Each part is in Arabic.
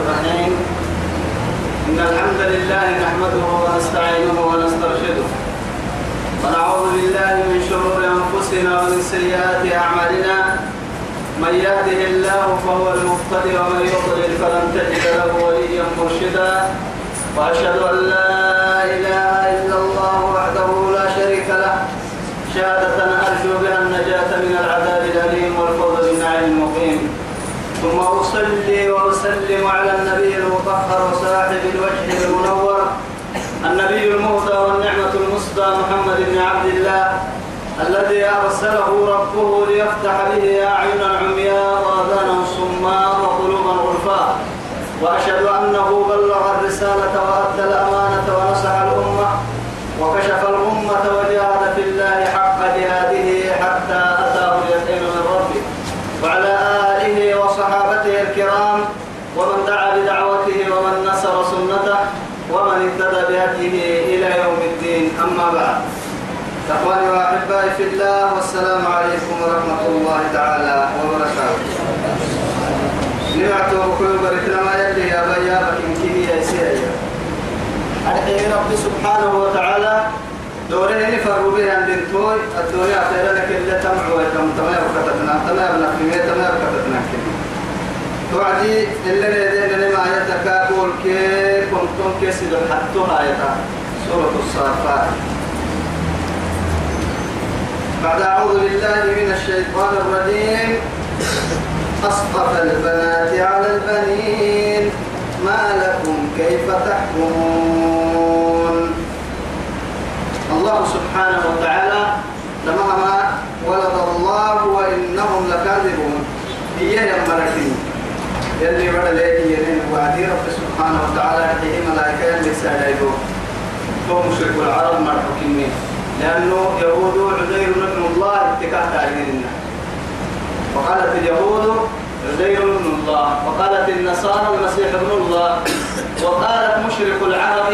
الرحيم إن الحمد لله نحمده ونستعينه ونسترشده. ونعوذ بالله من شرور أنفسنا ومن سيئات أعمالنا. من يهده الله فهو المهتدي ومن يضلل فلن تجد له وليا مرشدا. وأشهد أن لا إله إلا الله وحده لا شريك له. شهادة أرجو بها النجاة من العذاب الأليم المقيم ثم أصلي وأسلم على النبي المطهر وصاحب الوجه المنور النبي المهدى والنعمة المسدى محمد بن عبد الله الذي أرسله ربه ليفتح به أعينا عمياء وآذانا صماء وقلوبا غرفاء. وأشهد أنه بلغ الرسالة وأدى الأمانة ونصح الأمة وكشف الأمة وجاهد في الله حق جهاده حتى أتاه اليقين من ربه. وعلى آله ومن اهتدى بهديه إلى يوم الدين أما بعد. إخواني وأحبائي في الله والسلام عليكم ورحمة الله تعالى وبركاته. نعتو كل بركنا ما يلي يا بيا بكين يا سيئة أدعي رب سبحانه وتعالى. دوره نفر به عند التوي الدنيا خير لك إلا تمع ويتم. تمام كتتنا تمام نفهمي تمام كتتنا توعدي إلا لدينا لما يتكاكل كي كنتم كسد حتى آية سورة الصافات. بعد أعوذ بالله من الشيطان الرجيم. أصطفى البنات على البنين. ما لكم كيف تحكمون؟ الله سبحانه وتعالى لما ولد الله وإنهم لكاذبون. إياه ملكين. يلي بدا ليه يلين وعدي رب سبحانه وتعالى يحيي ملائكة يلي سايدو هو مشرك العرب مرحوكين لأنه يهود عزير ابن الله اتكاه تعليلنا وقالت اليهود عزير ابن الله. وقالت النصارى المسيح ابن الله. وقالت مشرك العرب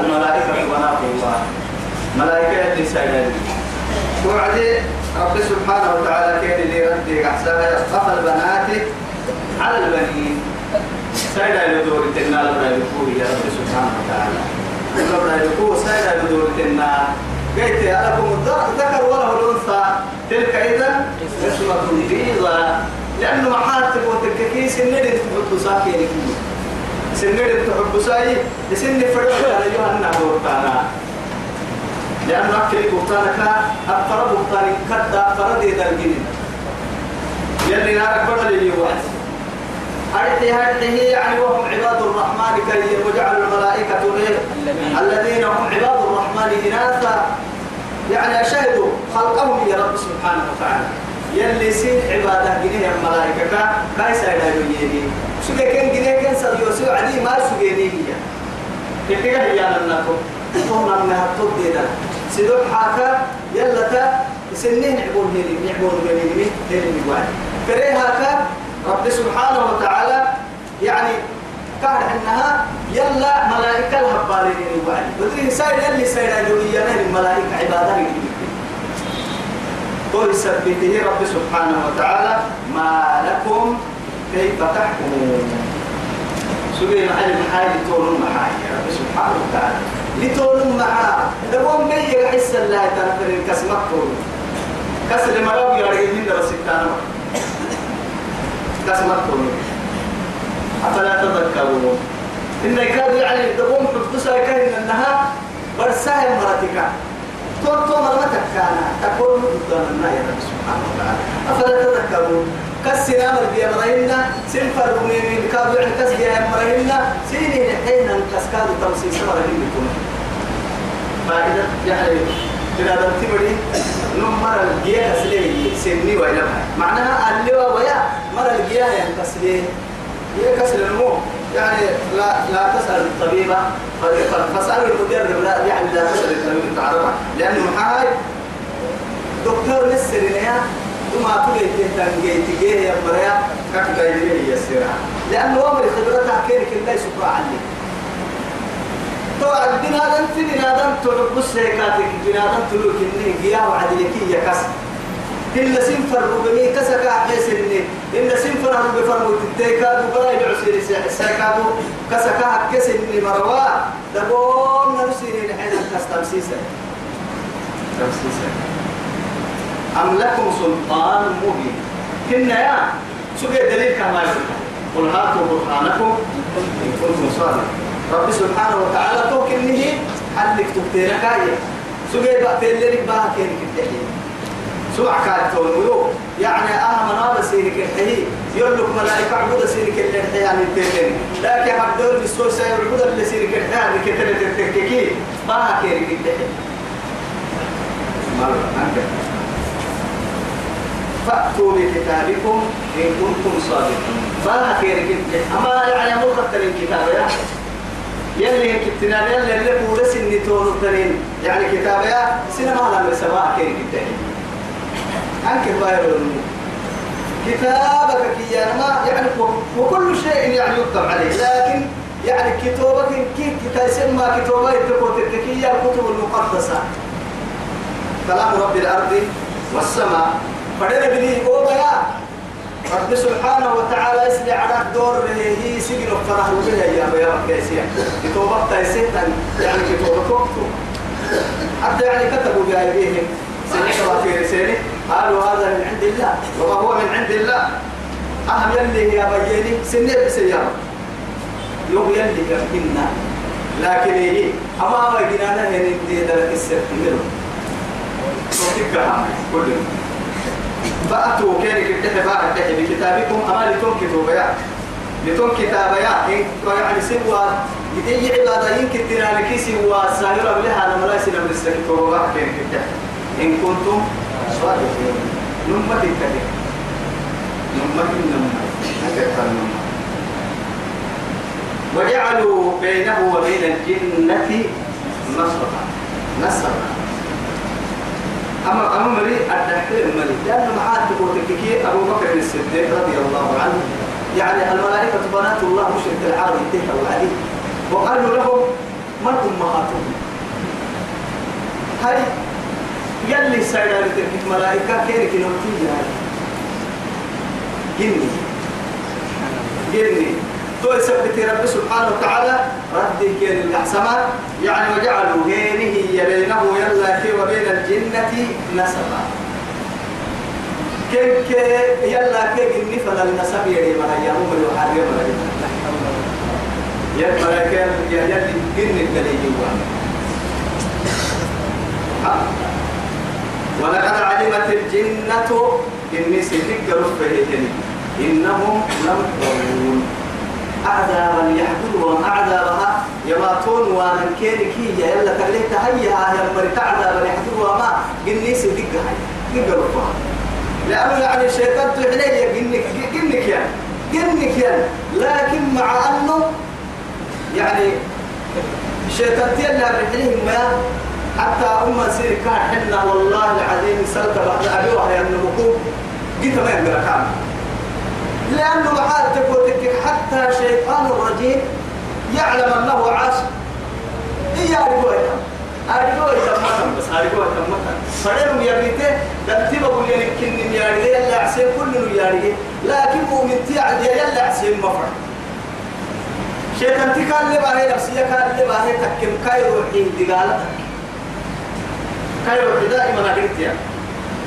الملائكة بنات الله. ملائكة اللي سايدين وعدي رب سبحانه وتعالى كان اللي ردي أحسنها يصطفى البنات على البنين. سيدا يدور التنال بنا يقول يا رب سبحانه وتعالى. ربنا يقول سيدا يدور التنال قلت لكم الذكر وله الأنثى تلك إذا قسمة ضيزى لأنه محاتب وتككي سنين تحب ساكي سنين تحب ساي سن فرق على أيها النهر لأنه أكل بطانك أكثر بطانك كدا فرد يدرجين يلي نارك بدل اللي واحد أرحي هذه يعني وهم عباد الرحمن كي وجعل الملائكة الذين هم عباد الرحمن إناثا. يعني أشهدوا خلقهم يا رب سبحانه وتعالى. يلي سين عبادة جنيه الملائكة كايسا إلى يجيني. سوى كان جنيه كان سيو سوى عدي ما سوى هي. كتير هي لنكم ثم أنها تبدينا سيدوك حاكا يلا تا سنين عبون هيري نعبون هيري هيري نقوان فريها رب سبحانه وتعالى يعني كان إنها يلا ملائكة الهبالين يوعد بدري ساير يلي ساير الوهيه الملائكه عبادة قل سبته رب سبحانه وتعالى ما لكم كيف تحكمون؟ سبيل على المحاي تولون معاي رب سبحانه وتعالى. لتولون معاه دوام بي يحس الله تنفر الكسمك كسر مراب يرغي من رسكتان كسمك تولون أفلا تذكرون؟ إن كاد يعني دقوم حفتسا كاين أنها برساه مرتك تون تون مرتك كان. تقول قدام الله يا رب سبحانه وتعالى. أفلا تذكرون؟ كسنا مربي مرهنا سنفر من كادو يعني كسجي مرهنا سيني حين كسكاد تمسيس مرهنا بكم فإذا يعني إذا تبدي نمر الجيا كسلي سني ولا معناها اللي ويا مر الجيا يعني كسلي هي كسر النمو. يعني لا لا تسأل الطبيبة. فاسأل المدرب لا يعني لا تسأل يسكر عني تو بنادم في بنادم تلقى السيكاتك بنادم تلوك إني جياه وعدلكي يا كسر إلا سنفر ربني كسكا حيس إني إلا سنفر رب فرمو تتيكادو براي بعسير سيكادو كسكا كسن مروا. دبون نرسيني لحين تستمسيسا تمسيسا أم لكم سلطان مبين؟ كنا يا سوى دليل كما يقول. قل هاتوا برهانكم إن كنتم صادقين. رب سبحانه وتعالى توكنه حلك تبتينك آية سوى بقتين لك بها كينك التحيي سوع كاتون ويو يعني أهم نار سينك الحي. يقول لك ملائكة عبود سينك الحي يعني التين لكن عبدول بسوي سير عبود اللي سينك الحي يعني كتلة التككي ما كينك الحي مرة فأتوا بكتابكم إن كنتم صادقين. فأنا كينك أما يعني أمور الكتاب يا يلي كتنا يلي اللي بولس إني تونو يعني كتاب يا سينما لما سواء كينك التحي عنك بايرون كتابك كي ما يعني وكل شيء يعني يكتب عليه. لكن يعني كتابك كي كتاب يسمى كتابة يتقوى التكية الكتب المقدسة. كلام رب الأرض والسماء. فدنا بني هو يا. رب سبحانه وتعالى يسلي على دور هي سجن فرح وبها يا يا كيسيا كتابك تيسيتا يعني كتابك حتى يعني كتبوا بأيديهم سنة في رسالة قالوا هذا من عند الله. وما هو من عند الله. أهم يلي يا بيني سنة بسيارة. يوم يلي يمكننا لكن إيه أما ما جينا هنا ندي ذلك السر. منه وتكها كلهم. فأتوا كان كتاب بقى كتاب بكتابكم أما لتم كتابيا لتم كتابيا إن يعني سوى يدي عبادة يمكن تنالكي سوى سايرة لها أنا ملايسي نمر السكتور كان كتاب إن كنتم صادقين. نمت الكذب نمت النمت. وجعلوا بينه وبين الجنة نصرا نصرا أما أما مري الدحيل مري. لأنه معاه تقول تككي أبو بكر الصديق رضي الله عنه يعني الملائكة بنات الله مشرك العرب انتهى عليه وقالوا لهم من أمهاتهم هاي يلي سايدا لتركت ملائكة كيرك نوتي جاي جني. جني. تو يثبت رب سبحانه وتعالى رد كين الأحسما يعني وجعلوا هينه يبينه يلا في وبين الجنة نسبا. كيف كي يلا كي فلا النسب يلي ملايا هم اللي يا ملايكة يا يلي جني اللي جوا. ولقد علمت الجنة إني سيدك رفه إنهم لم يرون أعذابا يحدثون أعذابها يماتون وأنا كيري كي يلا تليه تهيها يا مريت أعذابا يحدثون ما هاي دق رفه لأنه يعني الشيطان تحليه جنك جنك يعني جنك يعني لكن مع أنه يعني الشيطان تيلا رحلهم ما حتى أم سير كان حنا والله العظيم سلطة بعد أبيوها يا النبوكو قلت ما يقدر كامل لأنه محال تقول حتى شيطان الرجيم يعلم أنه عاش إيه أرجوه أرجوه يتمتن بس أرجوه يتمتن فريم يا بيته دمتي بقول لك يا رجال يلا عسير كل يا رجال لكن مؤمن تعد يلا عسير مفرح. شيطان تكال لباه نفسية كان لباه تكم كاي روحي دقالتك كايرو دائما أقرتيا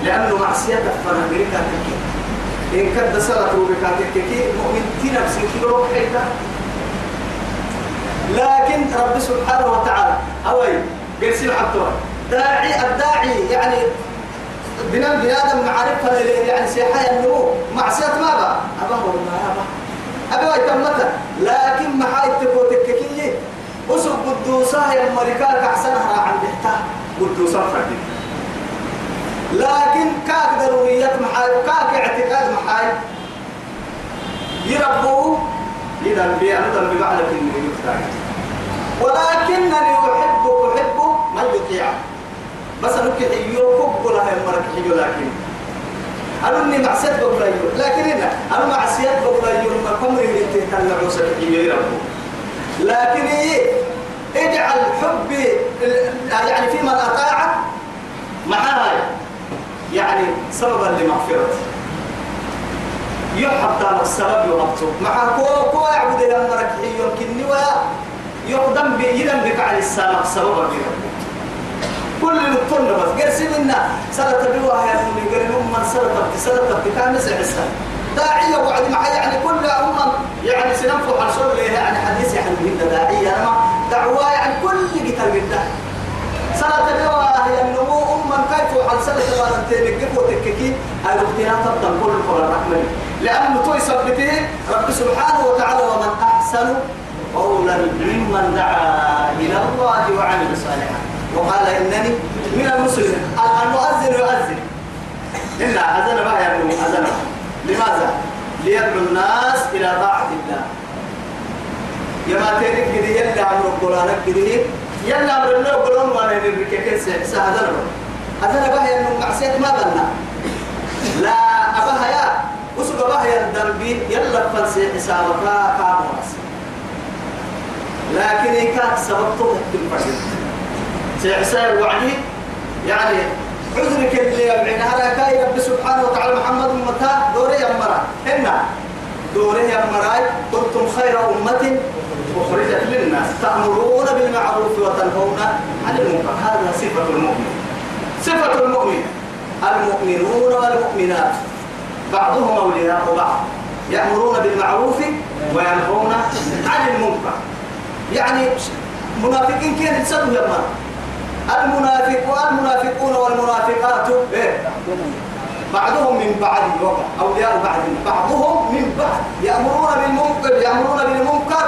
لأنه معصيتك فنقرتها تكي إن كد سلط بكاتككي مؤمن تنفسي كيلو حيتا لكن رب سبحانه وتعالى أوي قرسي حطوها داعي الداعي يعني بنا بني آدم معرفة يعني سيحة النمو معصية ماذا؟ أبا هو ما أبا. أبا يتمتا لكن محايد تكوتككي أسب قدوسها يا مريكا كحسنها عن بحتها قدوسا فردي لكن كاك ضروريات محاي كاك اعتقاد محاي. يربوا إذا أنا ذنبي بعد كلمة يفتح ولكنني أحب أحب من يطيع بس أنا كحيو كب لها يمرك حيو لكن. أنا إني معصيت بقول لكن هنا أنا معصيت بقول أيوه ما كم يريد تهتم حيو يربوا لكن إيه اجعل حبي يعني في من أطاعك معها يعني سببا لمغفرتي. يحب السبب يغطو. مع كو كو يعبد يا مرك يمكن ويا يقدم بيدم بك على السلام سبب كل الطن بس قرسي منا سلطة بيوها يا أمي قرن من سلطة بسلطة بكامل سعسة داعية وعد معي يعني كل أمم يعني سننفع شغل يعني حديث يعني من داعية. أنا دعوة يعني كل قتال بالله سنة بيوها هي النمو أمم كيف على سنة وأنا تنكك وتككي الاختيار تبدأ كل القرآن رحمني لأنه توي سبته رب سبحانه وتعالى ومن أحسن قولا ممن دعا إلى الله وعمل صالحا. وقال إنني من المسلمين. المؤذن يؤذن. إلا أذن بها يا أذن. لماذا؟ ليدعو الناس إلى طاعة الله. يما تيرك كده يلا عمر القرآن كده يلا عمر الله القرآن وأنا نركك سأذن أذن بها يا معصية ما بلنا. لا أبها يا بها يا الدربي. يلا فنسي حسابك كاموس لكن إيكاك سببته تنفجر سيحساب وعدي. يعني عذرك اللي يبعين هذا كاي رب سبحانه وتعالى محمد متى؟ دوري يمرا. هنا. دوري يمرا. كنتم خير أمة. أخرجت للناس تأمرون بالمعروف وتنهون عن المنكر. هذا صفة المؤمن. صفة المؤمن. المؤمنون والمؤمنات. بعضهم أولياء بعض. يأمرون بالمعروف وينهون عن المنكر. يعني منافقين كيف تسدوا يا المنافق والمنافقون والمنافقات. إيه؟ بعضهم من بعد أولياء بعد. بعضهم من بعد. يأمرون بالمنكر. يأمرون بالمنكر.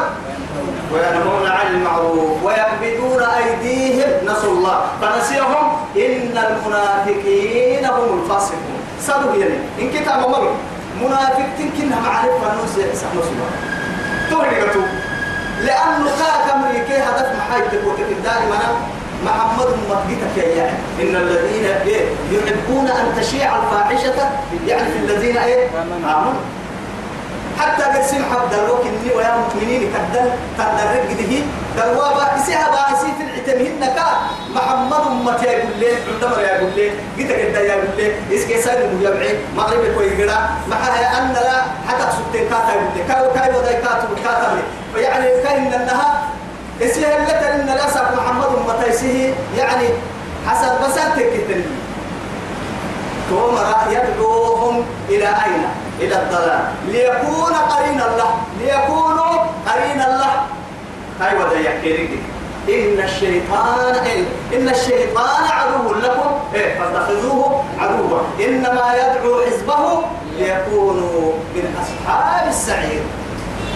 وينهون عن المعروف ويقبضون أيديهم نسوا الله. فنسيهم إن المنافقين هم الفاسقون. صدق يعني إن كتاب مر منافق تنكنها معرفة نوسي سحنسوا تهرقتوا لأنه كاك أمريكي هدف محايدك وتكن دائما محمد مقدتك يعني. إن الذين إيه يحبون أن تشيع الفاحشة يعني في الذين إيه آمنوا. حتى قسم حب دلوك إني ويا مؤمنين كدل كدل رجده دلوا إسيها باسي في العتمهن كا. محمد أمتي يقول لي عندما يقول لي قلت قد يقول لي إس كيسان المجمعي مغرب كوي قرا. معها أن لا حتى سبتين كاتا يقول لي كاو كاي وضعي كاتو كاتا يعني كاين أنها إسيه اللي إن لأسف محمد أمتي يعني حسب بساتك كتنين ثم يدعوهم إلى أين؟ إلى الضلال. ليكون قرين الله. ليكونوا قرين الله. هاي ودا يحكي إن الشيطان إن الشيطان عدو لكم. إيه فاتخذوه عدوا. إنما يدعو حزبه ليكونوا من أصحاب السعير.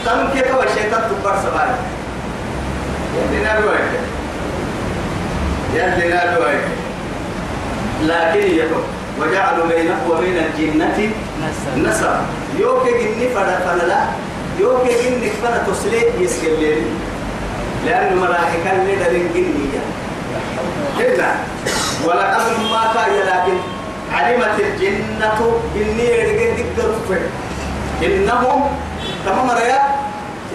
تم كيف الشيطان تكبر سبايا. يلي نادوك يلي نادوك لكن يكون. وجعلوا بينه وبين الجنة نسا يوكي جني فلا يوكي جني فدا تسلي يسكلين. لأن ملائكة اللي دارين جنية إلا ما كان لكن علمت الجنة إني رجع دقر إنهم تمام ريا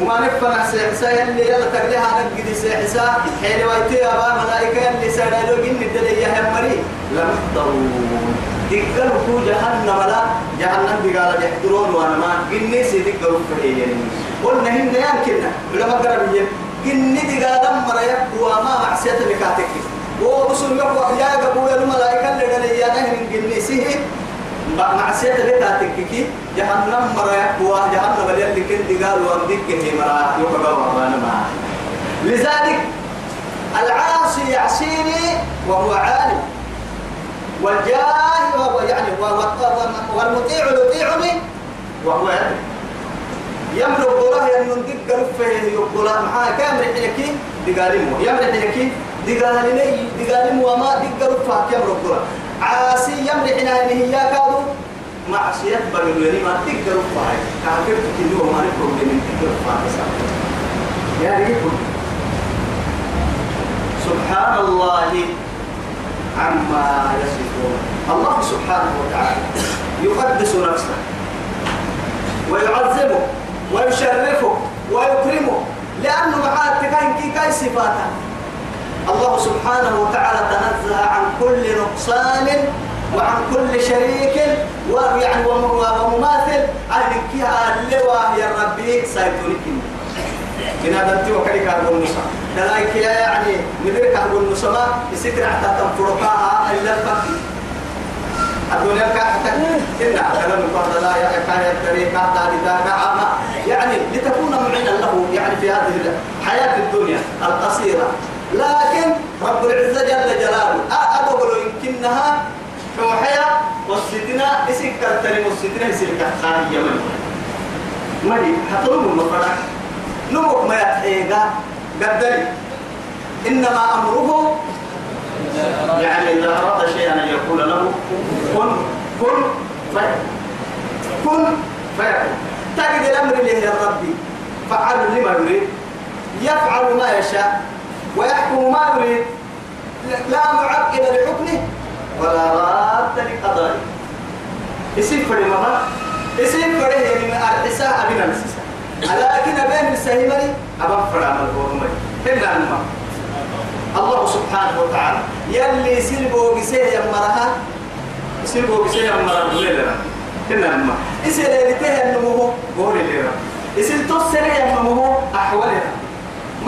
وما نفنا سيحسا اللي يلا تقليها نقد سيحسا حين ويتي أبا ملائكة اللي سيدلو جن الدلية هم مري. لم ترون دقل كو جهنم لا. جهنم بقال يحضرون وأنا ما. جني سيدقل فريين. قلنا هن يمكن لما قرب جني دقال مريا وما معصية بكاتك ورسل يقوى يا قبول الملائكة اللي دلية نهن جني سيه معصية بكاتك جهنم مريا وجهنم اللي كنت قال وامدك هي مرا يقبل وأنا ما لذلك العاصي يعصيني وهو عالم والجاهل وهو يعني والمطيع يطيعني وهو يدري يملك قراه ينون دق رفه يقول معاه كامل حنكي دقالمه يملك حنكي دقالني دقالم وما دق رفه يملك قراه عاسي يملك حنا هي كادو معصية بغلوني ما دق رفه هاي كافر تكنيه وما نكره من دق رفه يا ريت. سبحان الله عما يصفون. الله سبحانه وتعالى يقدس نفسه ويعظمه ويشرفه ويكرمه لأنه معاه تكاين كي كاي صفاته. الله سبحانه وتعالى تنزه عن كل نقصان وعن كل شريك ويعني ومماثل. أهل كيها اللواء يا ربي سايتوني كنا دمتي وكذلك أقول نصا دلايك يعني مدرك أقول نصا ما يسكر حتى تنفرقها إلا الفقر. الدنيا كحتى إن كلام القرآن لا يكاد الطريق حتى لذاك يعني لتكون معينا له يعني في هذه الحياة الدنيا القصيرة. لكن رب العزة جل جلاله. أقول يمكنها حوحيا والستنا إسكر تري والستنا إسكر خارج يمن مالي هتلوم المفرح نمك ما يتحيقا قدري. إنما أمره يعني إذا أراد شيئا أن يقول له كن كن فيكون. كن فيكون. تجد الأمر اللي يا ربي. فعل لما يريد. يفعل ما يشاء. ويحكم ما يريد لا معقب لحكمه ولا راد لقضائه. يصير فري ماما يصير فري يعني من الحساء أبينا السساء لكن بين السهيمري؟ أبا فرام الغرمي هنا الماء الله سبحانه وتعالى يلي يصير بوغسيه يمرها. يصير بوغسيه يمرها. لنا هنا الماء اللي تهي النمو قولي لنا يصير تصير يمنمو أحوالنا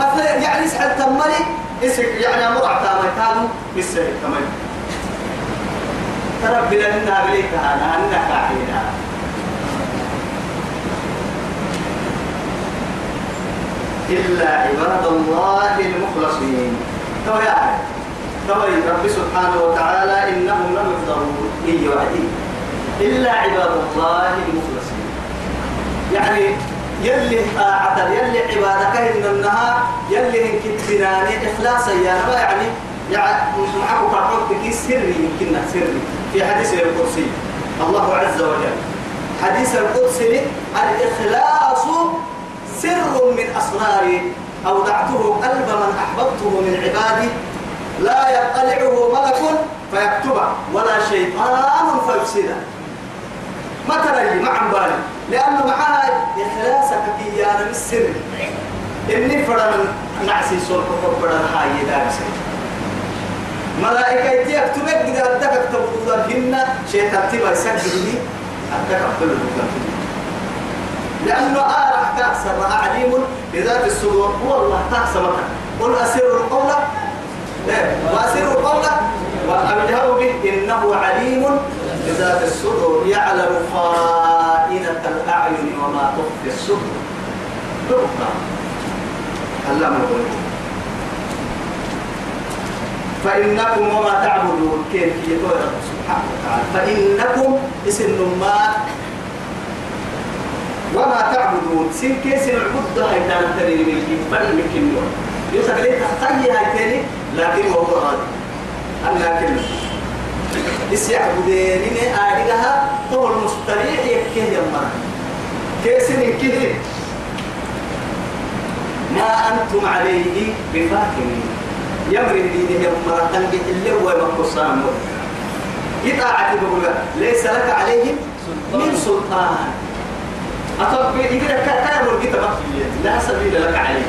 مثلا يعني سحل تمري يصير يعني أمر عتامي كانوا يصير تمري. رب لنا بليك أنا أنك عينا إلا عباد الله المخلصين. تو يعني تو رب سبحانه وتعالى إنهم لم يقدروا إيه وعدي. إلا عباد الله المخلصين. يعني يلي طاعة يلي عبادك إن النهار يلي إنك بناني إخلاصا يا رب يعني يعني معك فرحتك سري يمكن سري. في حديث القدسي الله عز وجل. حديث القدسي الإخلاص سر من أسراري. أودعته قلب من أحببته من عبادي. لا يطلعه ملك فيكتبه ولا شيطان فيفسده. ما ترى مع بالي. لأنه معها إخلاصك إيانا بالسر إني فرن نعسي سلطة فرن هاي ملائكة يكتبك إذا أدك تبطل هن شيطان تبا يسجل أدك أبطل لأنه آرح تأسر عليم بذات الصدور. والله تأسر قل أسر القول. وأسر القول. وأبجهر به إنه عليم بذات الصدور يعلم خائنة الأعين وما تخفي الصدور تبقى. علام الغيوب فإنكم وما تعبدون. كيف يقول سبحانه وتعالى. فإنكم اسم ما وما تعبدون. سين كيس العبد هاي تانا تري ملكي بل ملكي نور يوسف ليه تحتاج هاي تاني لكن هو راضي أنا كلمة إس يعبدين آلهة هو المستريح يكيه يمر كيس كيه. ما أنتم عليه بفاكرين يمر الدين يمر تنجح اللي هو مقصان. يطاعة بقول ليس لك عليهم من سلطان. أطب إذا كان الكتاب لا سبيل لك عليه.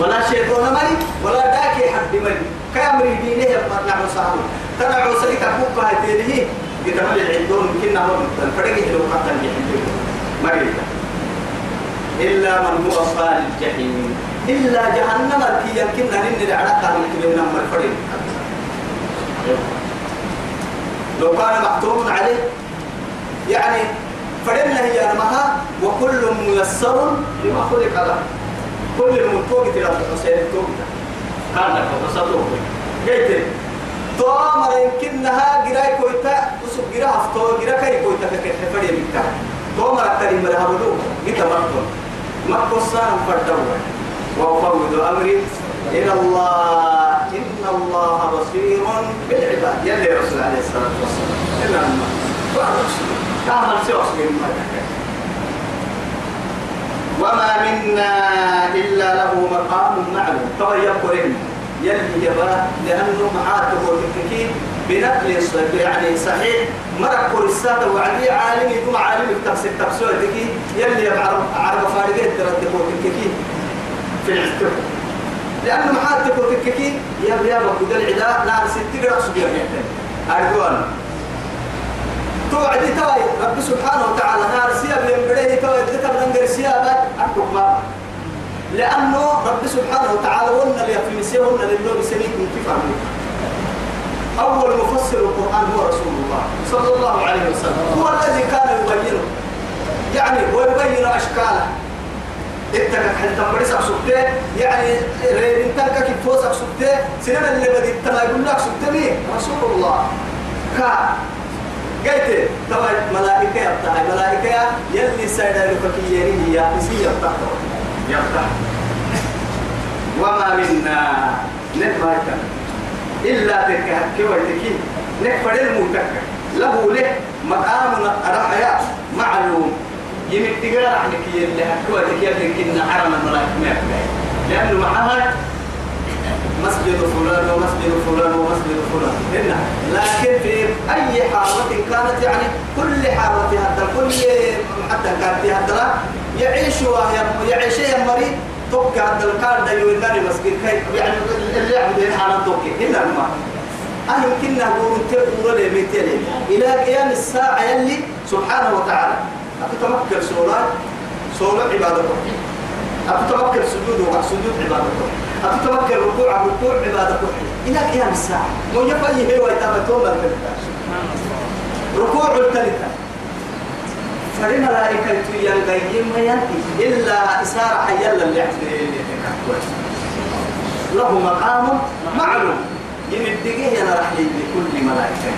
ولا شيطان مالي ولا داكي حد مالي كأمر دينه يبقى صاحب. ترى عسلك أبوك هاي كتاب العندون كنا هو فرقه لو قتل يحبه مريض إلا من هو صال الجحيم. إلا جهنم الكي يمكننا نن العلاقة من كبيرنا من لو كان محتوم عليه يعني فدنا هي مها وكل ميسر لما خلق له. كل المنتوج ترى حسين التوج كان لك وصلوا جيت تو مر يمكنها جراي كويتا وسب جرا هفتو جرا كاي كويتا كيف فدي بيتا تو مر تري مر هبلو جيت مرتون ما قصان فردوا وأفوض أمري إلى الله إن الله بصير بالعباد. يلي رسول عليه الصلاة والسلام. إلا الله تعمل سوى وما منا إلا له مقام معلوم. طبعا يقولين يلي يبا لأنه معاته وتككين بنقل يعني صحيح مرق كورسات وعدي عالم يكون عالم التفسير تفسير تكي يلي يبعرف عرب فارقين تردد وتككين في العستر لأنه معاته وتككين يبا يبا بدل العداء لا ستة رأس بيرجع أردوان توعدي توي رب سبحانه وتعالى نار سياب ينبريه توي سيابا أحكم ما لأنه رب سبحانه وتعالى قلنا لي في مسيرنا للنور سنين كيف أول مفسر القرآن هو رسول الله صلى الله عليه وسلم. هو الذي كان يبينه. يعني ويبين أشكاله. انت كان تمرس سبته يعني انت كيف فوزك سبته سنة اللي بدي تما يقول لك سبته مين رسول الله. كا قلت توا ملائكة يفتح ملائكة يلي سيدا لفكيري هي يسي يفتح يفتح وما منا. نتما إلا تلك هكي ويتكي نكفر المتك له له مقام رحيا معلوم. يمك تقرأ عنك يلي هكوا تكيا كنا حرم الملائكة ما لأنه معها مسجد فلان ومسجد فلان ومسجد فلان. هنا لكن في أي حارة كانت يعني كل حارة هذا كل حتى كانت في يعيش يعيش يا مريض. توقع هذا الكار ده يولاني مسجد كي يعني اللي يعبد حالة توقع هنا ما. أنا يمكن نقول تقول لي ميتين إلى قيام الساعة يلي سبحانه وتعالى. أتتمكن سورة سورة عبادته أتتمكن سجود وسجود عبادته أتتمكن ركوع. ركوع عبادته إلى قيام الساعة. مو هي ويتابتون ركوع الثالثة فلملائكة ينقيم ينتي إلا إسارة حيالا اللي له مقام معلوم. يمدقه أنا رح لكل ملائكة.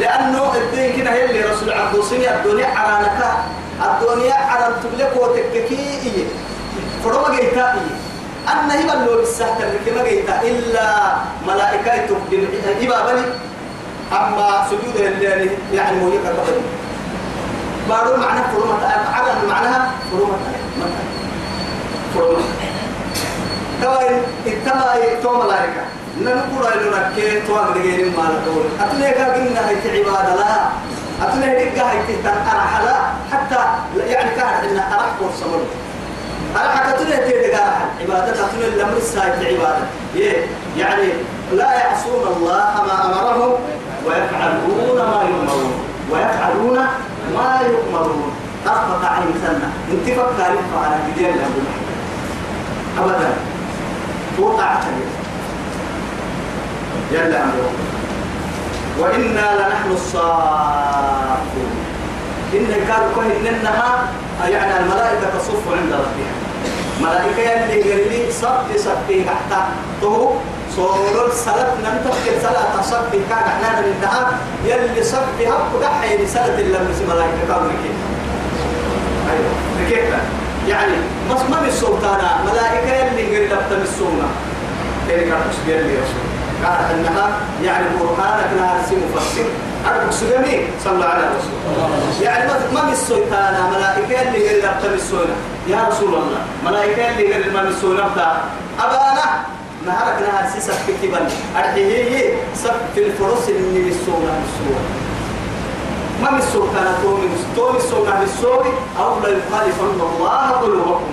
لأنه الدين كده هي اللي رسول عبد الصيني الدنيا عرانك الدنيا عران تبلك وتككي. فرما جيتا أن هي بلو السحت اللي ما جيتا إلا ملائكة تقدم إبا بني أما سجود يعني مو يقدر بارو معنى فرما عران معناها فرما فرما كوين اتما تو ملائكة نقول إنه نكى تو أغريين ما نقول أتني كأجنا هي عبادة هيك هي تهتم أنا حلا حتى يعني كان إن أرح فرصة أنا حكتني تيجي عبادة أتني الأمر السائد عبادة. يعني لا يعصون الله ما أمرهم ويفعلون ما يؤمرون. ويفعلون ما يؤمرون. أخطأ عين سنة انت فكر على بدين أبدا. وقعت يلا أمره وإنا لنحن الصافون. إن كانوا كهن إنها يعني الملائكة تصف عند ربها. ملائكة يلي قريبي صف صف حتى تو صور صلاة ننتقل صلاة صف كان إحنا ننتهى يلي صف هب دحي رسالة اللمس ملائكة. كانوا ركيب. أيوه ركيب. يعني بس ما بالسلطانة. ملائكة يلي قريب لبتم السنة كيف كانت تسبيل لي رسول. قال انها يعني برهانك لها رسي مفسر. أربك سلمي صلى على الرسول يعني ما من السلطانة ملائكة قال لبتم السنة يا رسول الله. ملائكة اللي قال ما السنة أبانا نهارك نهار سيسك في كبن أرحيه سب في الفرص اللي بالسنة بالسنة ما من السلطانة تومي تومي السنة بالسوي أو لا يخالفن الله قلوبكم.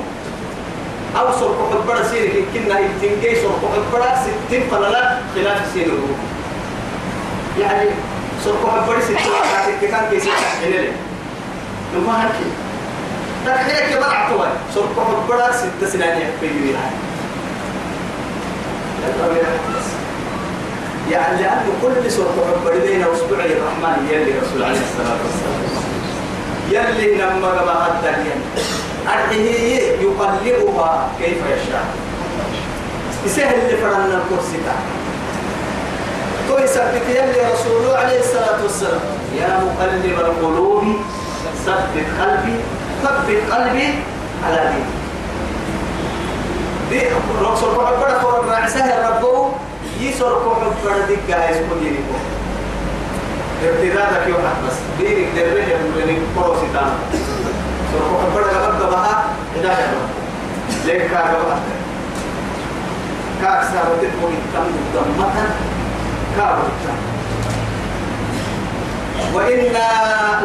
أو سرق حبرة سيرك. كنا يتنجي سرق حبرة ستين فلا خلاف سيره يعني سرق حبرة ستين فلا كان كيسي. تحمل لي. لما هكي تخيل كبر عطوة سرق حبرة ست سنين يحبي بيها يعني لأنه كل سرق حبرة بين أسبوع الرحمن يلي رسول عليه الصلاة والسلام. يلي لما قبل الدنيا أرحيه يقلبها كيف يشاء. يسهل اللي فرنا الكرسي يثبت يلي رسوله عليه الصلاة والسلام. يا مقلب القلوب ثبت قلبي. ثبت قلبي على دين دي رسول محبرة فرق رعسها ربو يسر محبرة دي قاعد يسكن ينكو ابتدادك يوحد بس دينك درجة من كروسي تانا سرقوا حبرا قبل بها هداية ليك كاك بها كاك سارة تدمو التم دمتا كاك وإنا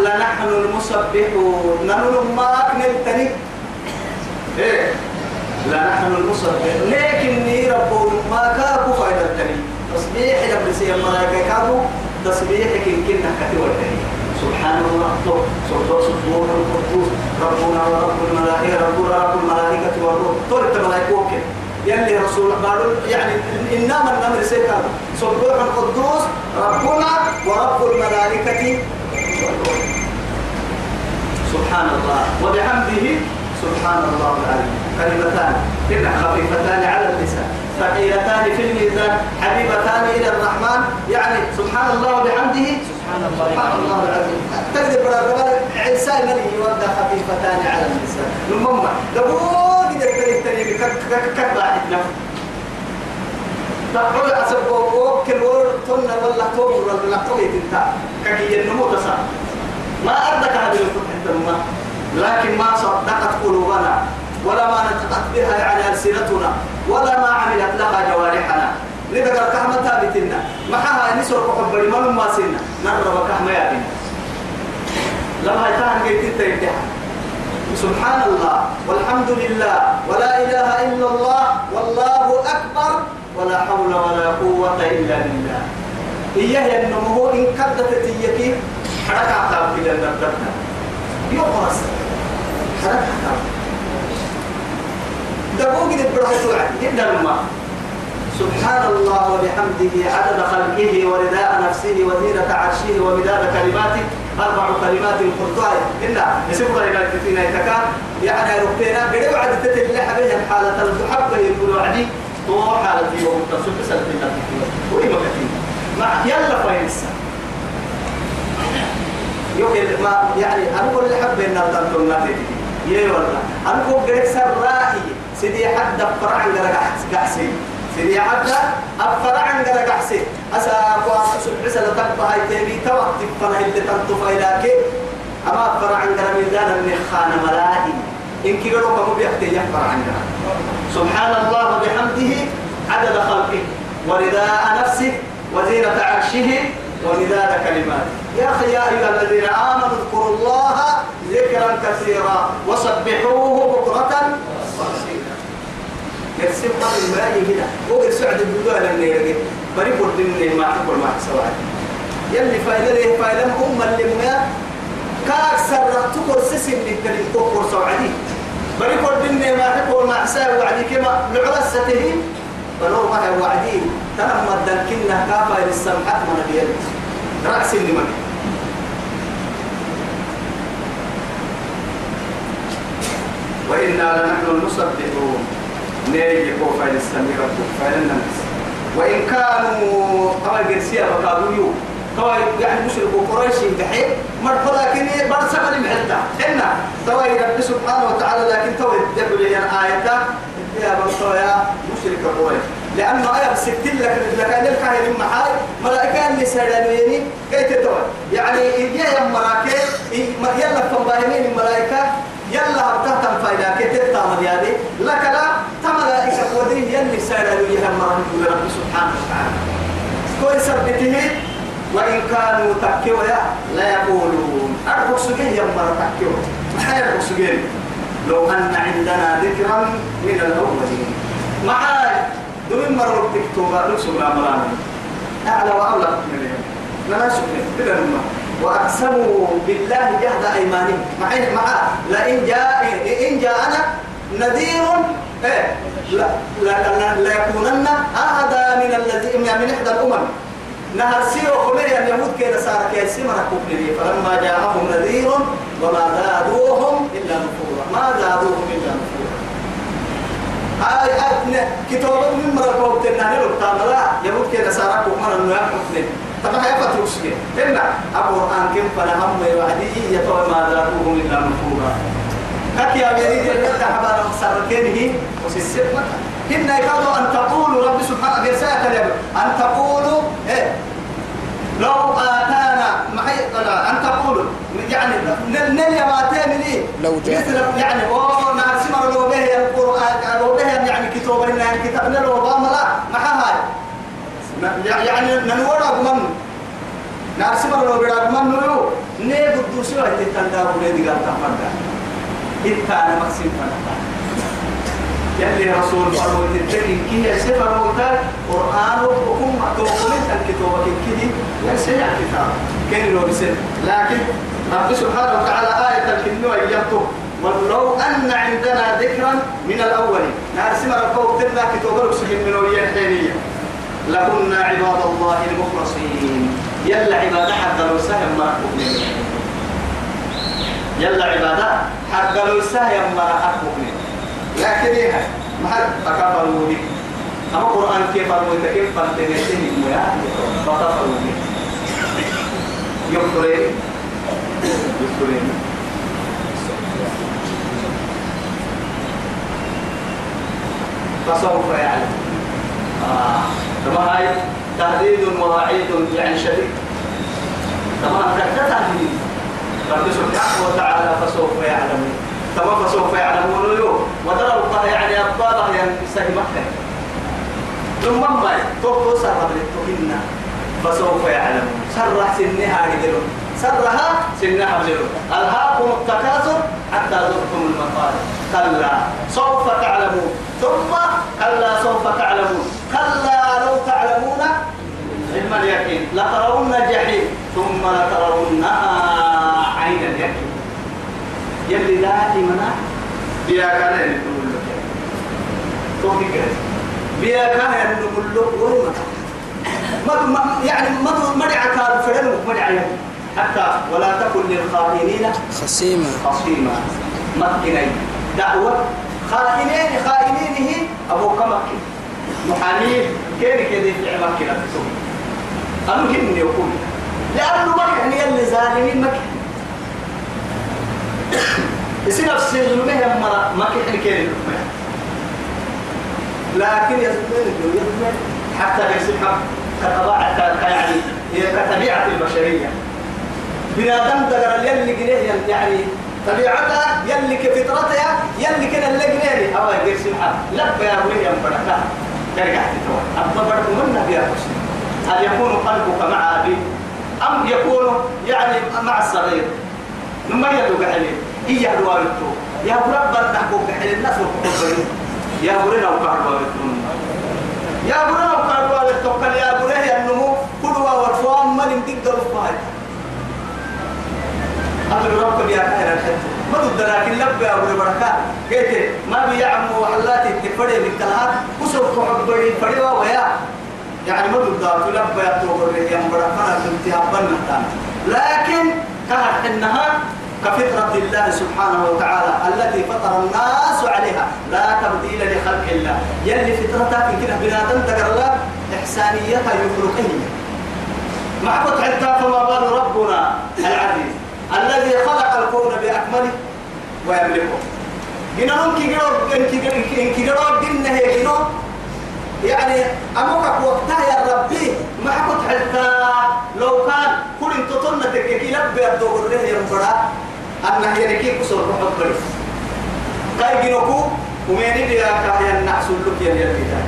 لنحن المسبحون نحن ما نلتني إيه لنحن المسبحون لكن ربو ما كاكو فايدة تني تصبيح لبسي الملائكة كاكو تصبيحك يمكن كتير سبحان الله سبحان سبحان القدوس ربنا ورب الملائكة ربنا رب الملائكة والروح طول الملائكة يلي رسول قالوا يعني إنما النمر سيكا. سبحان القدوس ربنا ورب الملائكة. سبحان الله وبحمده سبحان الله العظيم. كلمتان إن خفيفتان على اللسان. ثقيلتان في الميزان حبيبتان إلى الرحمن. يعني سبحان الله وبحمده سبحان الله سبحان الله العظيم. تقدر برا عيسى ملي يودى خفيفتان على اللسان. المهم دبوك يدك تريد كك كك نفس تقول أسبب وكل ور تنا ولا توبر ولا توبر تنتا كي ينمو تسا. ما أردك هذه الفتحة لكن ما صدقت قلوبنا ولا ما نطقت بها يعني ألسنتنا ولا ما عملت لها جوارحنا. لذا قال كهما ثابتنا. معها نسر قبل ما ما سنة نرى كهما يا بنا لما يتهم قيت الامتحان سبحان الله والحمد لله ولا إله إلا الله والله أكبر ولا حول ولا قوة إلا بالله. إياه النمو إن كدت تيكي حركة عقاب كده نبتنا يقرص حركة عقاب. دقوق دي برهتو جدا الماء سبحان الله وبحمده عدد خلقه ورداء نفسه وزينة عرشه ومداد كلماته. أربع كلمات خطاي إلا يسبق إلى الفتنة يتكا. يعني ربنا قد وعد تتلح بها حالة المحبة يقول وعدي. تو حالة يوم تصب سنة وإيه مكتين مع يلا فاينسا يوكل ما يعني أنا كل حبة إن أبدأ ناتي يا والله. أنا كل قريب سر رائي سيدي حد فرع عن قرق قحسي سيدي حد أفرع عن قرق قحسي أسا قواس سبع سنة تبقى هاي تبي توقت فنا اللي تنطف إلى كي أما أفرع عن قرق ميزان النخان ملاهي إن كي قالوا كم بيحتي يفرع عن سبحان الله وبحمده عدد خلقه. ورداء نفسه وزينة عرشه ومداد كلماته. يا أخي يا أيها الذين آمنوا اذكروا الله ذكرا كثيرا وسبحوه بكرة. وأصيلا يرسم قبل الملاي هنا هو يسعد البدوء لأنه يرقى بريق الدين ما تقول ما سواء يلي فايدة ليه فايدة؟ أم اللي ما كأكثر تقول سسم للكلم تقول سوعدي بريق الدين ما تقول ما سواء وعدي كما لعلسته فلو ما هي وعدي. تنمى الدنكنا كافة للسمحات من بيد رأس النمك وإنا لنحن المصدقون نيجي كوفا للسمير ربك الناس وإن كانوا طبعا قرسيا فقالوا يو. طبعا يعني مشركوا قريش بحي مرحبا لكن برسم المحلتا إنا طبعا رب سبحانه وتعالى لكن طبعا يدعو لي الآية. يا برسويا مشرك قريش. لأنه أنا بسكتين لك لك أن الكاهن محاي ملائكة اللي سيدانيني كي تدور؟ يعني إيجا يا مراكي يلا فنباهمين الملائكة يلا هبتها فايدا كي تتامل يعني لك لا تملائكة وديه يلي سيدانيني هم رب رب سبحانه وتعالى. كل سبته وإن كانوا تكيوا لا يقولون. أربك سجين يا مرة تكيوا ما سجين لو أن عندنا ذكرا من الأولين. معاي دون مرة تكتوبا نسوا لا مرانا أعلى وأولى من لا سكن بلا نما وأقسموا بالله جهد أيمانهم. معين مع لئن جاء إن جاءنا نذير إيه؟ لا لا لا, يكونن أهدى من الذي من إحدى الأمم. نهر سيرو خمير اليهود كده صار كيسي مرحبا فلما جاءهم نذير وما زادوهم إلا نفورا. ما زادوهم إلا نفورا. هاي أدنى كتابة من مرة قلت إنها نلو تعملا يهود كده سارك ومرة إنه يحفظني هي فترك سكين إلا القرآن كم فنهم وعدي يتوى ما ذاكوهم إلا نفورا كك يا بيدي يلقى حبانا مسركينه وسيسيب إن يكادوا أن تقولوا رب سبحانه بيرساك أن تقولوا إيه؟ لو آتانا معي أن تقولوا. يعني نل ما تعملي لو جاء. مثل يعني أوه نعرف لو به القرآن لو به يعني كتاب لنا كتابنا لو بام لا يعني ننورا من نعرف لو بيرا من نو نيجي دوسوا هتتندى ولادي قال تفرد إنت أنا مقسم فنتا يلي رسول فرمو تتكين كي سفر موتان قرآن وكم توقلت الكتابة كده يسيع الكتاب كين لو بسن لكن رب سبحانه وتعالى آية الكنوة يبطو ولو أن عندنا ذكرا من الأول نارسم ربو تبنا كتابة سجن من ويا الحينية. لكنا عباد الله المخلصين. يلا عبادة حتى لو سهم مرحبا يلا عبادة حتى لو سهم مرحبا لكن إيه ما حد تكبروا به أما القرآن كيف أرموا كيف فلتنسيه مويا فتفروا به يكترين يكترين فسوف يعلم. آه. كما هاي تهديد ووعيد يعني شديد. تمام كتبت رب سبحانه وتعالى فسوف يعلمون تما فسوف يعلمون له وترى الله يعني أبطاله يعني سهمته ثم ما توقف سرها بالتوكلنا فسوف يعلمون سرح سنها رجلون سرها سنها رجلون ألهاكم التكاثر حتى زرتم المقابر كلا سوف تعلمون. ثم كلا سوف تعلمون. كلا لو تعلمون علم اليقين. لترون الجحيم. ثم لترونها عين اليقين. يلي دائما بيا كان يقول لك كده. بيا كان يقول لك وين ما يعني ما ما دعك فرن ما دعك حتى ولا تكن للخائنين خصيما خصيما مكني دعوة خائنين خائنينه أبو كمك محاميه كيف كده في مكنة تسوي أنا هن يقول لأنه مكن يلي ظالمين مكن يصير نفس الظلمه مرة ما كحل كيري لكن يزمن حتى يصير كطبيعة يعني كطبيعة البشرية. بنادم دقر يلي جنيه يعني طبيعتها يلي كفطرتها يلي كنا اللي جنيه أو يجير سبحان لب يا ولي يا ترجع تتوى أما برد منا بيا هل يكون قلبك مع أبي؟ أم يكون يعني مع الصغير؟ نما يدوك عليه إيه يا دوارتو يا برب بنحكوك على الناس وكبرين يا برنا وكهرباء يا برنا وكهرباء توكل يا برنا النمو كل ورفوان ما نمتك فاي أمر ربك يا خير الحج. ما لكن لب يا أبو بركات قلت ما بيعم وحلاتي تفري من كلها وسوف حبري فري ويا. يعني ما ضد لب يا توبر يا بركات انتهى بنا لكن كانت إنها كفطرة الله سبحانه وتعالى التي فطر الناس عليها. لا تبديل لخلق الله. يلي فطرتك كده بنادم تقر الله إحسانيتها يخلقه. محبط حتى فما بال ربنا العزيز. الذي خلق الكون بأكمله ويملكه. جنا نمكي جرب إنكي جرب جنة هي يعني أموكك وقتها يا ربي ما حكت حتى لو كان كل انت طلنا تككي لبي الدور له ينفرا أن هي نكي كسر روح بريس كاي جنوكو ومين دي كاي النعس لك يا الكتاب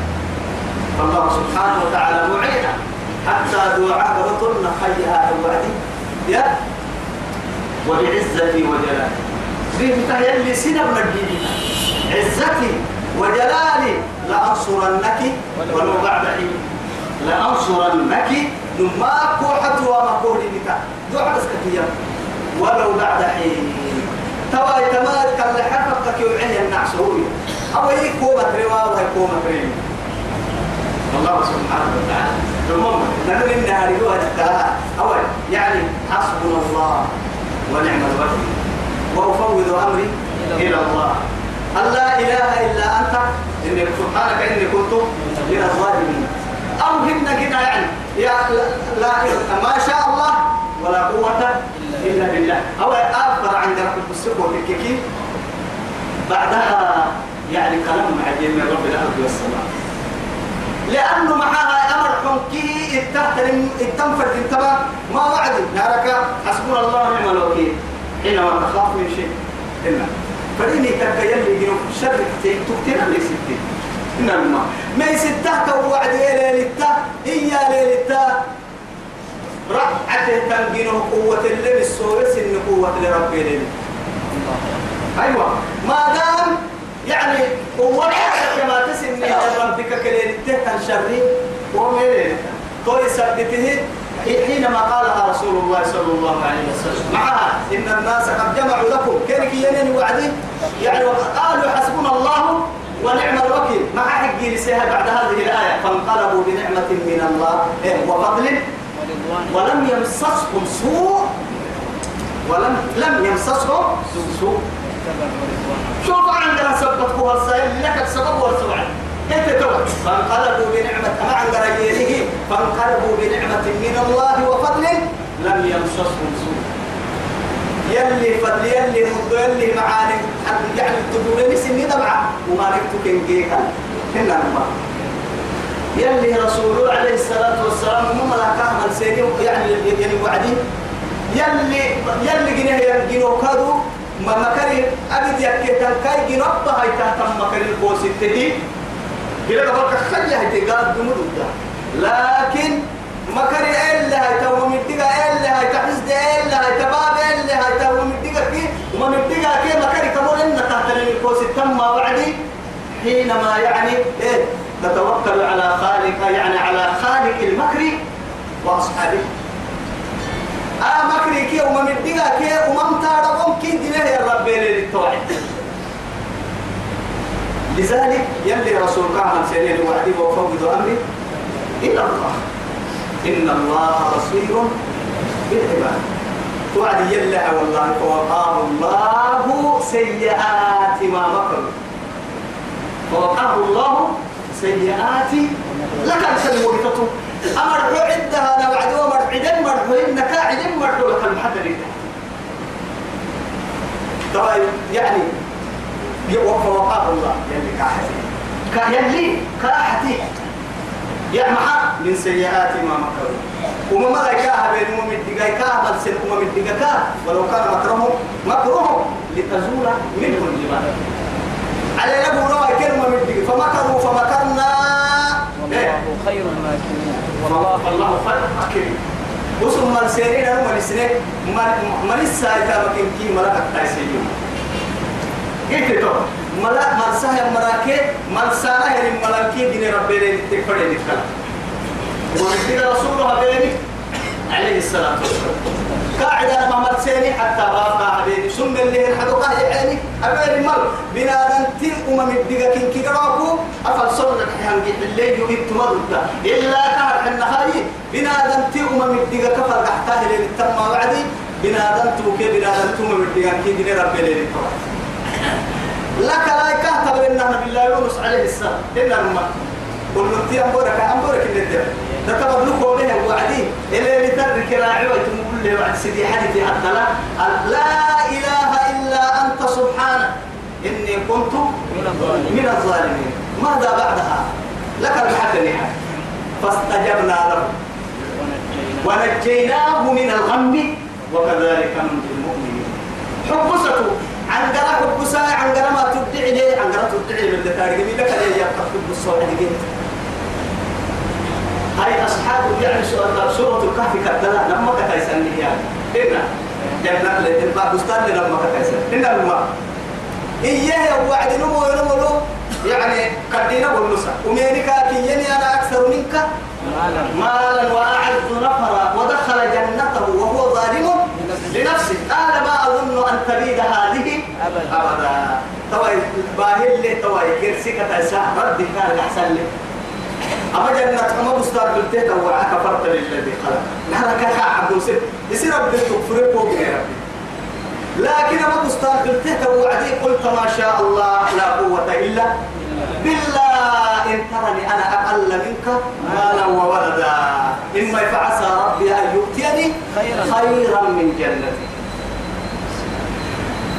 فالله سبحانه وتعالى معينا حتى دعاء بطلنا خيها الوعدي يا وبعزتي وجلالي. دي متهيألي سنة عزتي وجلالي لأنصرنك ولو بعد حين. لأنصرنك ما كوحت وما كوحي بك دعاء بس ولو بعد حين. توا يتماد كل حرفك يوعيه النعسوي أو هي كومة روا وهي كومة روا الله سبحانه وتعالى. المهم نقول إنها رجوع أول يعني ونعم الوكيل. وأفوض أمري إلى الله. أن لا إله إلا أنت إنك سبحانك إني كنت من الظالمين. أو هن كده يعني. يا لا, لا ما شاء الله ولا قوة إلا بالله. أو أكبر عند رب السبوة الكيكي بعدها يعني كلام عجيب من رب الأرض والسماء. لأنه معها أمر حنكي التنفر انتبه. ما وعد. نارك. حسبنا الله ونعم الوكيل. حينما تخاف من شيء. إلا فإني تكيل لي شر تكتير لي ستين إنما ما. يستهك وعد إلى للتا إيا للتا رعته تنجينه قوة اللي بالسورس إن قوة لربي لي أيوة. ما دام يعني قوة تهتن شري وميرين توي سبته حينما قالها رسول الله صلى الله عليه وسلم. معها إن الناس قد جمعوا لكم. كانك ينين وعدي؟ يعني قالوا حسبنا الله ونعم الوكيل. مع حق لسيها بعد هذه الآية. فانقلبوا بنعمة من الله. إيه وفضل. ولم يمسسهم سوء. ولم لم يمسسهم سوء. شوف عندنا سبت السائل لك السبب والسبب انت توت فانقلبوا بنعمة مع غيره فانقلبوا بنعمة من الله وفضل لم يمسسهم سوء. يلي فضل يلي مد يلي معاني. يعني تقول سني دمعة وما نكتب كنجيكا هنا ما. يلي رسول عليه الصلاة والسلام هم لا كان سيدي يعني يعني وعدي. يلي يلي جنيه يجنو كادو ما مكري أبد يكتن كاي جنو هاي تحت مكري الكوس التدي كلا قبل خلي هاي تقاد دمود لكن مكري إلا هاي تو مدقة إلا هاي تحسد إلا هاي تباب إلا هاي تو مدقة كي. وما مدقة كي مكري كمون إن تحت الكوس التم وعدي. حينما يعني إيه؟ تتوكل على خالق يعني على خالق المكر وأصحابه. آه لذلك يلي رسول كان سنين وعدي وفوض امري إلى الله. إن الله بصير بالعباد. توعد يلا والله فوقاه الله سيئات ما مكروا. فوقاه الله سيئات لك الكلمة وقتته أمر عدة هذا وعد ومر عدن مرحو إنك عدن مرحو لك المحدد طيب يعني يوقف وقاه الله. يلي كاحتي. يلي كاحتي يا محا من سيئات ما مكروا. وما ما كاها بين أمم الدقاء كاها بل أمم الدقاء ولو كان مكرهم مكرهم لتزول منه الجبال على له رأى كلمة من الدقاء فمكروا فمكرنا والله خير الماكرين والله الله خير الماكرين وسم من سيرين أنا من سنة من السايتا مكين كي ملك تايسيون قلت تو ملا مرسا يا مراكي مرسا هي الملاكي دين ربنا تكفر لك ومن رسول الله عليه الصلاة والسلام. قاعدة ما مرسيني حتى بابا حبيبي سم اللي حدوقا يعني أبين المر بنادم تي أمم الدقا كن كي قراكو. أفل صلك حيان جيت الليل يجيب تمرد إلا كهر حنا هاي بنادم تي أمم الدقا كفر قحتاه لين التم وعدي. بنادم توكي بنادم توم الدقا كي دين ربي لين لك لا يكهتب لنا بالله يونس عليه السلام. إن الماء قل تي أمبورك أمبورك اللي الدر لكم بينه وعدي. اللي لترك راعي وتقول له بعد سيدي حديثي حتى لا إله إلا أنت سبحانك. إني كنت من الظالمين. ماذا بعدها؟ لك الحق فاستجبنا له. ونجيناه من الغم. وكذلك ننجي المؤمنين. حبسته. عن قرا حبسا عن قرا ما تدعي ليه؟ عن قرا تدعي من مين لك ليه يبقى حبسا عندك هاي أصحاب يعني سورة الكهف كتلا لما كتايسن يعني. إنا. جنة لتبقى بستان لما كتايسن. إنا الماء إياه وعد نمو نمو يعني كدينا والنسا ومينك كيني أنا أكثر منك. مالا وأعز نفرا. ودخل جنته وهو ظالم لنفسه. قال ما أظن أن تبيد هذه؟ أبدا. أبدا. توي باهل لي توي كرسي كتايسا. رد كان أحسن لي. أما جنة أما بستان قلت وعك فرط للذي خلق. نحن كذا عبد سر يصير رب تكفر فوق يا ربي. لكن أما بستان قلت وعدي قلت ما شاء الله لا قوة إلا بالله. إن ترني أنا أقل منك مالا وولدا. إما فعسى ربي أن يؤتيني. خيرا من جنتي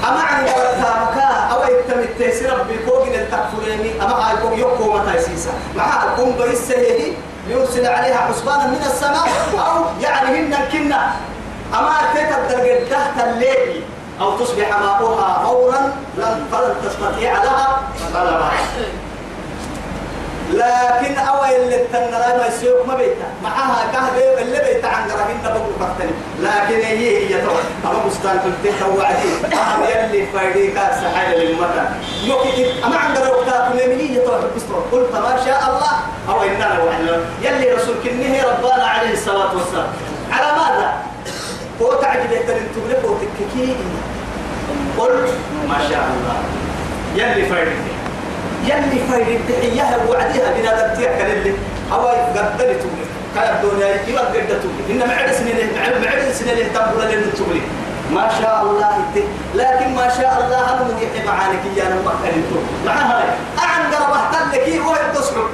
أما عن قولتها مكا أو يتم التيسير بكوغن التكفريني أما هاي كوغ يوكو ما تيسيسا. معها كون بريسيه ليرسل عليها حسبانا من السماء أو يعني هن الكنة أما تتبدل تحت الليل أو تصبح ماؤها غورا لن فلن تستطيع لها طلبا لكن أول اللي تنرى ما يسيوك ما بيتا. معها كهبة اللي بيتا عن قرهن بقول بختني لكن هي هي طبعا أما بستان كنت توعدي. أهم يلي فايديك سحالة للمتى يوكي أما عن قرهن وقتها كل مني طبعا بستان قلت ما شاء الله. أو إننا وحنا يلي رسول كنه ربنا عليه الصلاة والسلام. على ماذا؟ هو تعجب يتنين تبلك وتككي قل ما شاء الله. يلي فايدك يلي فايدك تحيها وعديها بنا دبتيها كاللي هواي قدرت تبلك كان الدنيا يبقى قد تبلك إنما عد سنين عد سنين تبلك لأن تبلك ما شاء الله إنت. لكن ما شاء الله أنا مديح معانك يا أنا مكة مع هاي. أعن قربه لك هو التصحب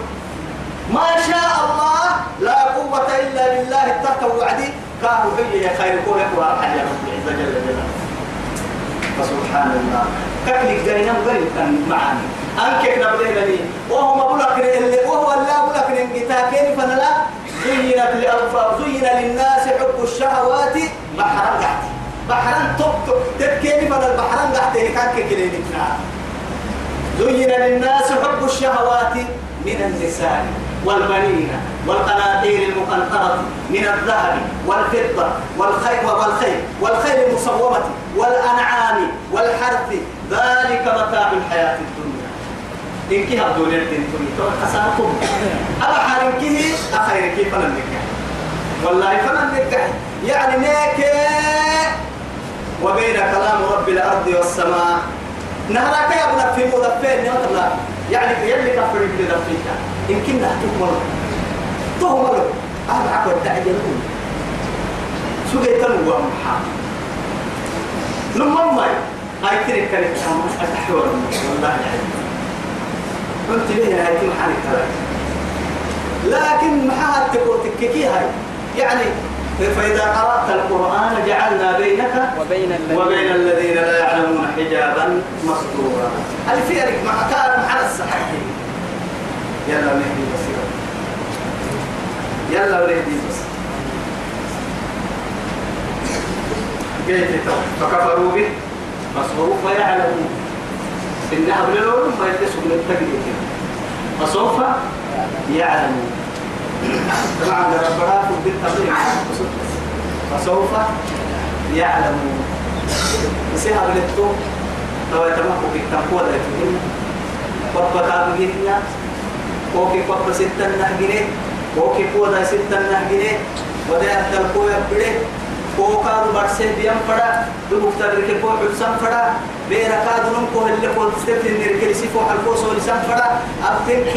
ما شاء الله لا قوة إلا بالله تحت وعدي كانوا هي يا خير أقوى حد يا رب. عز جل جلاله فسبحان الله. كيف جاينا مغرب كان معاني أنك نبلغ لي وهو ما بلغ اللي وهو لا بلغ كيف فنلا؟ زينت لأنفا زين للناس حب الشهوات بحرا قحتي. بحرا توب تبكيني فلا البحرا قحتي. كان كلينك زين للناس حب الشهوات من النساء والبنين والقناطير المقنطرة من الذهب والفضة والخيل والخيل والخيل المصومة والأنعام والحرث. ذلك متاع الحياة الدنيا. إن كي هبدو للدين تقول خساركم أما حارنكه أخيرك فلن نكح والله فلن نكح يعني نيك وبين كلام رب الأرض والسماء. نهراك يا ابن في مدفين يا يعني يلي كفر في دفيك. إن كنا تهمل. تهمل. أهل عقل تعجلون سجيت النوى محام لما ما هاي ترك كانت أتحور. والله قلت ليه هاي محل الكلام لكن محاها تقول تككي هاي. يعني فإذا قرأت القرآن جعلنا بينك وبين الذين وبين الذين لا يعلمون حجابا مستورا. هل في أرك مع كان على الصحيح. يلا نهدي بس يلا نهدي بس كيف فكفروا به؟ فسوف يعلمون إنها بلون ما يلبسوا من فسوف يعلمون. طبعا ربنا في فسوف يعلمون. يسيها بلتو لو يتمحوا في التنقوة لتهن قبة كابهن وكي قبة ستة نهجنة. وكي قوة ستة نهجنة. وده القوة بله كوكاد برسه بيام فدا بمفتر ركي كو حسن فدا بيرا كاد نم كو اللي كو تستفت نركي سيفو حلقو سو لسان فدا أبتنك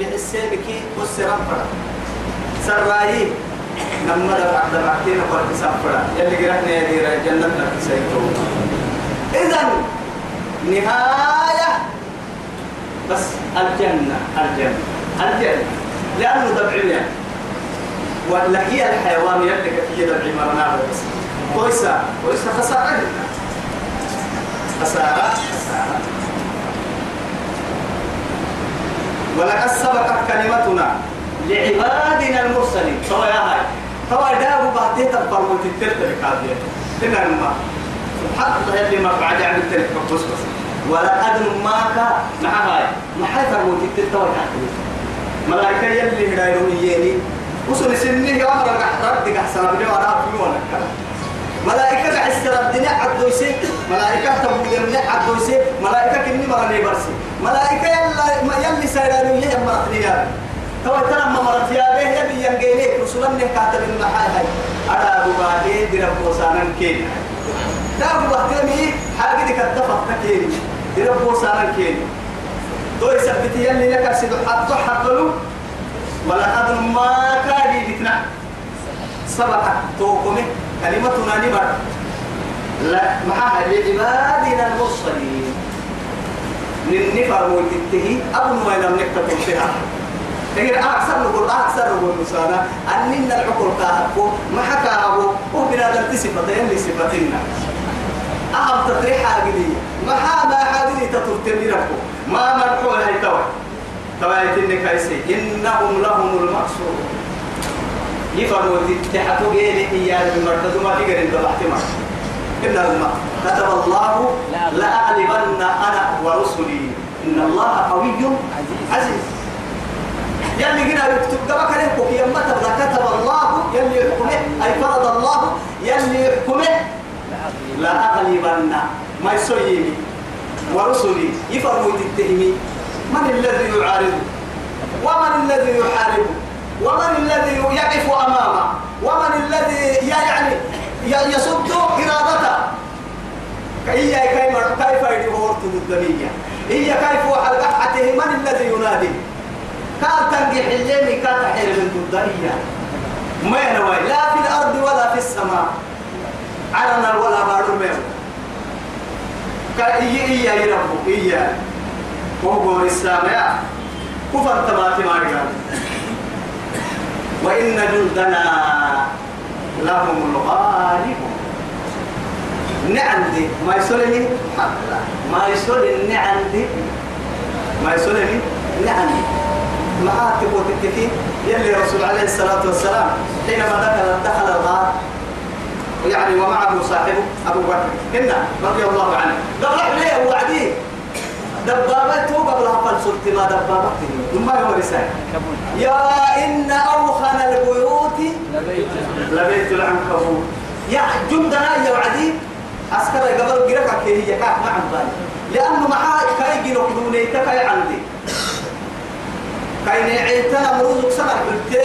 بحسه بكي والسرام فدا سراي لما دا بعد بعدين قال حساب فدا يلي جرحنا يا ديرا جنة لك سيكو إذن نهاية. بس الجنة الجنة الجنة. لأنه دبعية ولا هي الحيوان يلي هي دبعي مرنا بس كويسة كويسة خسارة. خسارة. خسارة. ولقد سبقت كلمتنا لعبادنا المرسلين. سوى يا هاي. سوى دابو بعدين تنفرموا تترتب كابية تنا الماء سبحان الله يلي ما بعد عن التلك بس بس. ولقد ماك مع هاي. ما حي فرموا تترتب ملائكة يلي هدايرون يجيني وصل سنه أمر رد أحسن بدي وأنا في وأنا ملائكة عسر الدنيا عدو يسي ملائكة تبود الدنيا عدو يسي ملائكة كني مرني برسي ملائكة يلا يلي سيرانو يا مرتني يا تو ترى ما مرت يا به يلي ينجيلي رسولا نه كاتب المحاي هاي. أنا أبو بعدي درب وسانا كين دا أبو بعدي حاجة دي كتفت كين درب وسانا كين تو يثبت يلي لك سيدو حطو حطلو ولقد ما كان بتنا سبقت توقمه كلمتنا نبر لا معها لعبادنا المرسلين. ننفر ويتتهي أبو ما لم نكتب فيها. لكن أكثر نقول أكثر نقول مسانا. أننا العقل كاهبو ما حكى أبو هو بنا دلت صفتين لصفتنا أهم تطريح هذه ما حاما هذه تطرتني ربو ما مرحوها هاي توي توايت إنك أيسي إنهم لهم المقصود يفرموا تحتو جيلي إياه بمرتدو ما تقر إنت بحتما إن الماء كتب الله لأغلبن أنا ورسلي. إن الله قوي عزيز. يلي هنا يكتب دمك لهبك يما تبدا كتب الله يلي يحكمه أي فرض الله يلي يحكمه لأغلبن ما يسويني. ورسلي. يفرموا تتهمي من الذي يعارض ومن الذي يحاربه؟ ومن الذي يقف أمامه؟ ومن الذي يعني يصد إرادته؟ هي كيف كيف يدور الدنيا؟ هي كيف حلقته من الذي ينادي؟ كان تنجح الليل كان تحيل من الدنيا ما ينوي لا في الأرض ولا في السماء. علنا ولا بارو ميو كأي إيا يربو إيا وهو السامع كفر تماتي ما قال وإن جندنا لهم الغالبون نعندي. ما يسولني ما يسولني نعندي. ما يسولني نعندي. ما تبغى تكفي يلي رسول عليه الصلاة والسلام حينما دخل دخل الغار يعني ومعه صاحبه أبو بكر. هنا رضي الله عنه. قبل عليه وعديه دبابته قبل هفل سلطة؟ ما دبابته ثم هو رسالة يا إن أوخن البيوت. لبيت العنكبوت. يا جندنا يا وعدي عسكر قبل قرقك هي كاك ما بالي لأنه معاه كاي جنوك دوني تكاي عندي. كاي نعيتنا مروزك سنة قلت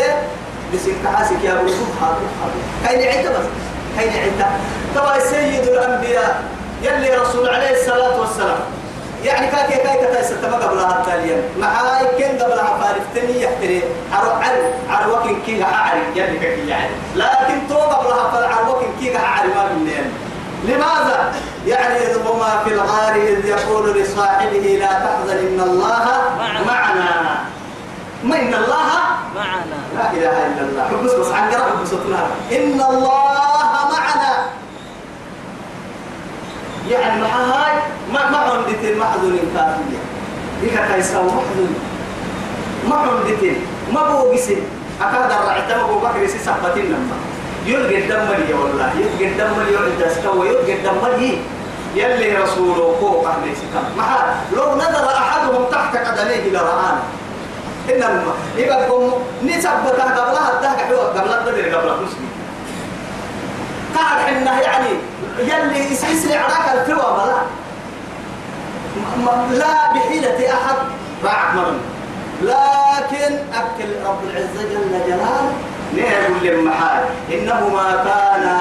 بس كاسك يا بروزك حاضر حاضر كاي نعيت بس. كاي نعيت. طبعا سيد الأنبياء. يلي رسول عليه الصلاة والسلام. يعني كاكي كاي كتاي ستما قبلها التالية. معاي كن قبلها فارفتني يحتري. عرو عرو عروكن كيها أعري يلي كاكي يعني لكن تو قبلها فالعروكن كيها أعري ما بالنين لماذا؟ يعني هما في الغار إذ يقول لصاحبه لا تحزن إن الله معنا. معنا ما إن الله؟ معنا. لا إله إلا الله. حبس بس عن قرأ حبس إن الله معنا يعني مع هاي ما ما عندت المحزون كافية. ديك كايسا محزون ما عندت ما بوجسن أكاد الرعيت ما بوبكر يسي سبتين لما يلقى الدم لي والله يلقى الدم لي يلقى استوى يلقى الدم لي. يلي رسوله فوق أهل سكان ما لو نظر أحدهم تحت قدميه لرآنا إنما يبقى قوم نسبتها قبلها الدهك قبل الدهك قبل مسلم قاعد حنا يعني يلي يسلسل عراك الفوا بلا. لا بحيلة أحد. راعك مرن لكن أكل رب العزة جل جلاله. نقول للمحال إنهما كانا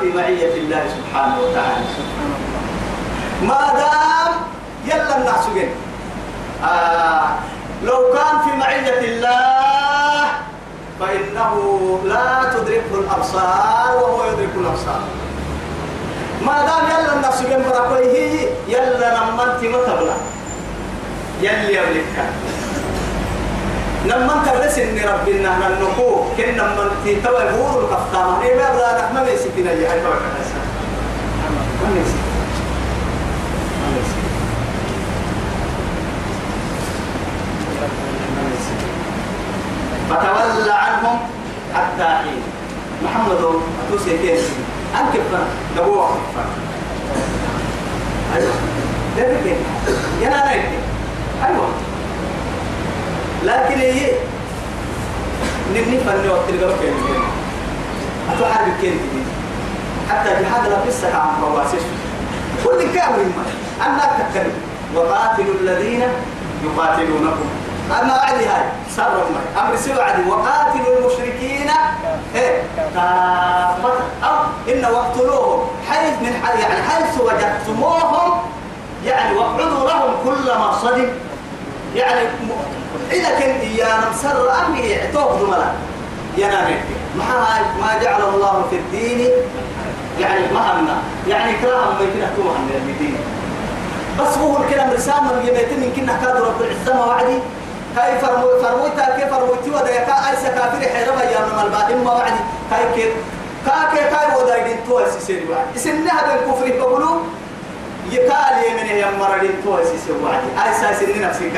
في معية الله سبحانه وتعالى. ما دام يلا الناس آه لو كان في معية الله فإنه لا تدركه الأبصار وهو يدرك الأبصار. ما دام يلا النفس جنب ركويه يلا نمنت متبلا يلي يملكك. نمنت بس إن ربنا ننقو كن نمنت توا يقول الكفتامة إيه ما بلا نحن ما يسكتنا يا هاي توقع فتولى عنهم حتى حين. محمد توسي كيف؟ أنت كفر دبوا كفر أيوة. كيف يا أنا أيوة. لكن هي نني فني وقت الجو كيف أتوحد كيف حتى جهاد لا قصة عن فواسش كل كامل ما أنا تكلم وقاتلوا الذين يقاتلونكم. أما عدي هاي. صار ما أمر سوى عدي وقاتلوا المشركين. إيه. كافة أو إن واقتلوهم. حيث من حي يعني حيث وجدتموهم يعني واقعدوا لهم كل مرصد يعني م- إذا كنت يا نمسر أمي اعتوه دملا يا نامي ما ما جعل الله في الدين. يعني مهنا يعني كلام ما يمكن أكون من الدين. بس هو الكلام رسالة من يبيتين من كنا كادوا رب العزة ما وعدي. كاي فرمو فرمويتا كيف فرمويتي ودا يكا أيسا كافر حيرما يا من الباهم ما وعدي. كاي كيف كاكي كاي ودا يدين تو سيسير وعدي إسنها بين كفر بقولوا يكال يمنه يمرد تو سيسير وعدي أيسا سنين نفسي